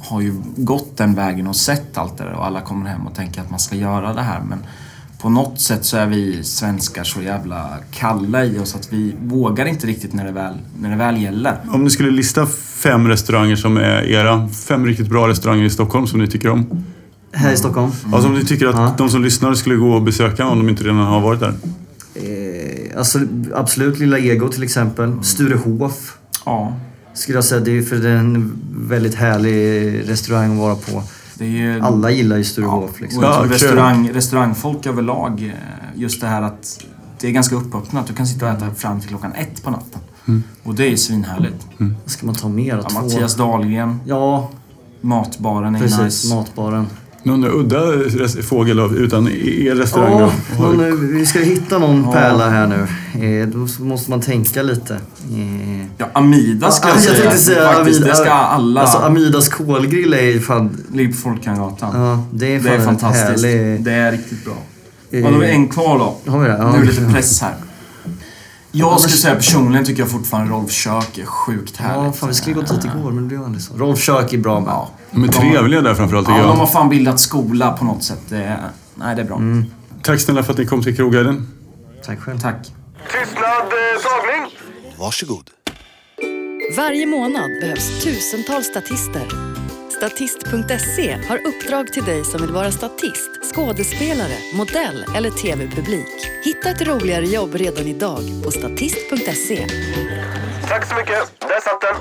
har ju gått den vägen och sett allt det där och alla kommer hem och tänker att man ska göra det här. Men på något sätt så är vi svenskar så jävla kalla i oss att vi vågar inte riktigt när det väl, när det väl gäller. Om ni skulle lista fem restauranger som är era, fem riktigt bra restauranger i Stockholm som ni tycker om. Här i Stockholm. Alltså om ni tycker att Ja. de som lyssnar skulle gå och besöka om de inte redan har varit där. Eh, alltså absolut Lilla Ego till exempel. Sturehof. Ja, Skulle jag säga. Det är för det är en väldigt härlig restaurang att vara på. det är ju... Alla gillar ju Sturehof liksom. Ja, tror kul. restaurang, restaurangfolk överlag, eh, just det här att det är ganska uppöppnat. Du kan sitta och äta fram till klockan ett på natten. Och det är svinhärligt. Vad ska man ta mer? Ja? Mattias Dahlgren, Ja, matbaren är precis. nice. Matbaren. Någon udda fågel av, utan er restaurang Ja, då? Har någon, vi- ska hitta någon Ja. pärla här nu. Eh, då måste man tänka lite. Eh, Ja, Amida ska Ja, jag, säga. tänkte säga Faktiskt, Amida- det ska alla... Alltså Amidas kolgrill är fan... ligger på Folkungagatan. Ja, det är fan det är fantastiskt. härlig... Det är riktigt bra. Eh, Ja, då har vi en kvar då. Har vi det? Ja. Nu är det lite press här. Jag skulle säga personligen tycker jag fortfarande Rolf Kök är sjukt härligt. Ja, fan vi skulle gått dit igår men det blev aldrig så. Rolf Kök är bra med. Ja. De är trevliga där framförallt tycker Ja, de har jag. fan bildat skola på något sätt. Det är, nej, det är bra. Mm. Tack snälla för att ni kom till Krogguiden. Tack själv. Tack. Tystnad, eh, tagning. Varsågod. Varje månad behövs tusentals statister. Statist.se har uppdrag till dig som vill vara statist, skådespelare, modell eller tv-publik. Hitta ett roligare jobb redan idag på statist.se. Tack så mycket. Där satt den.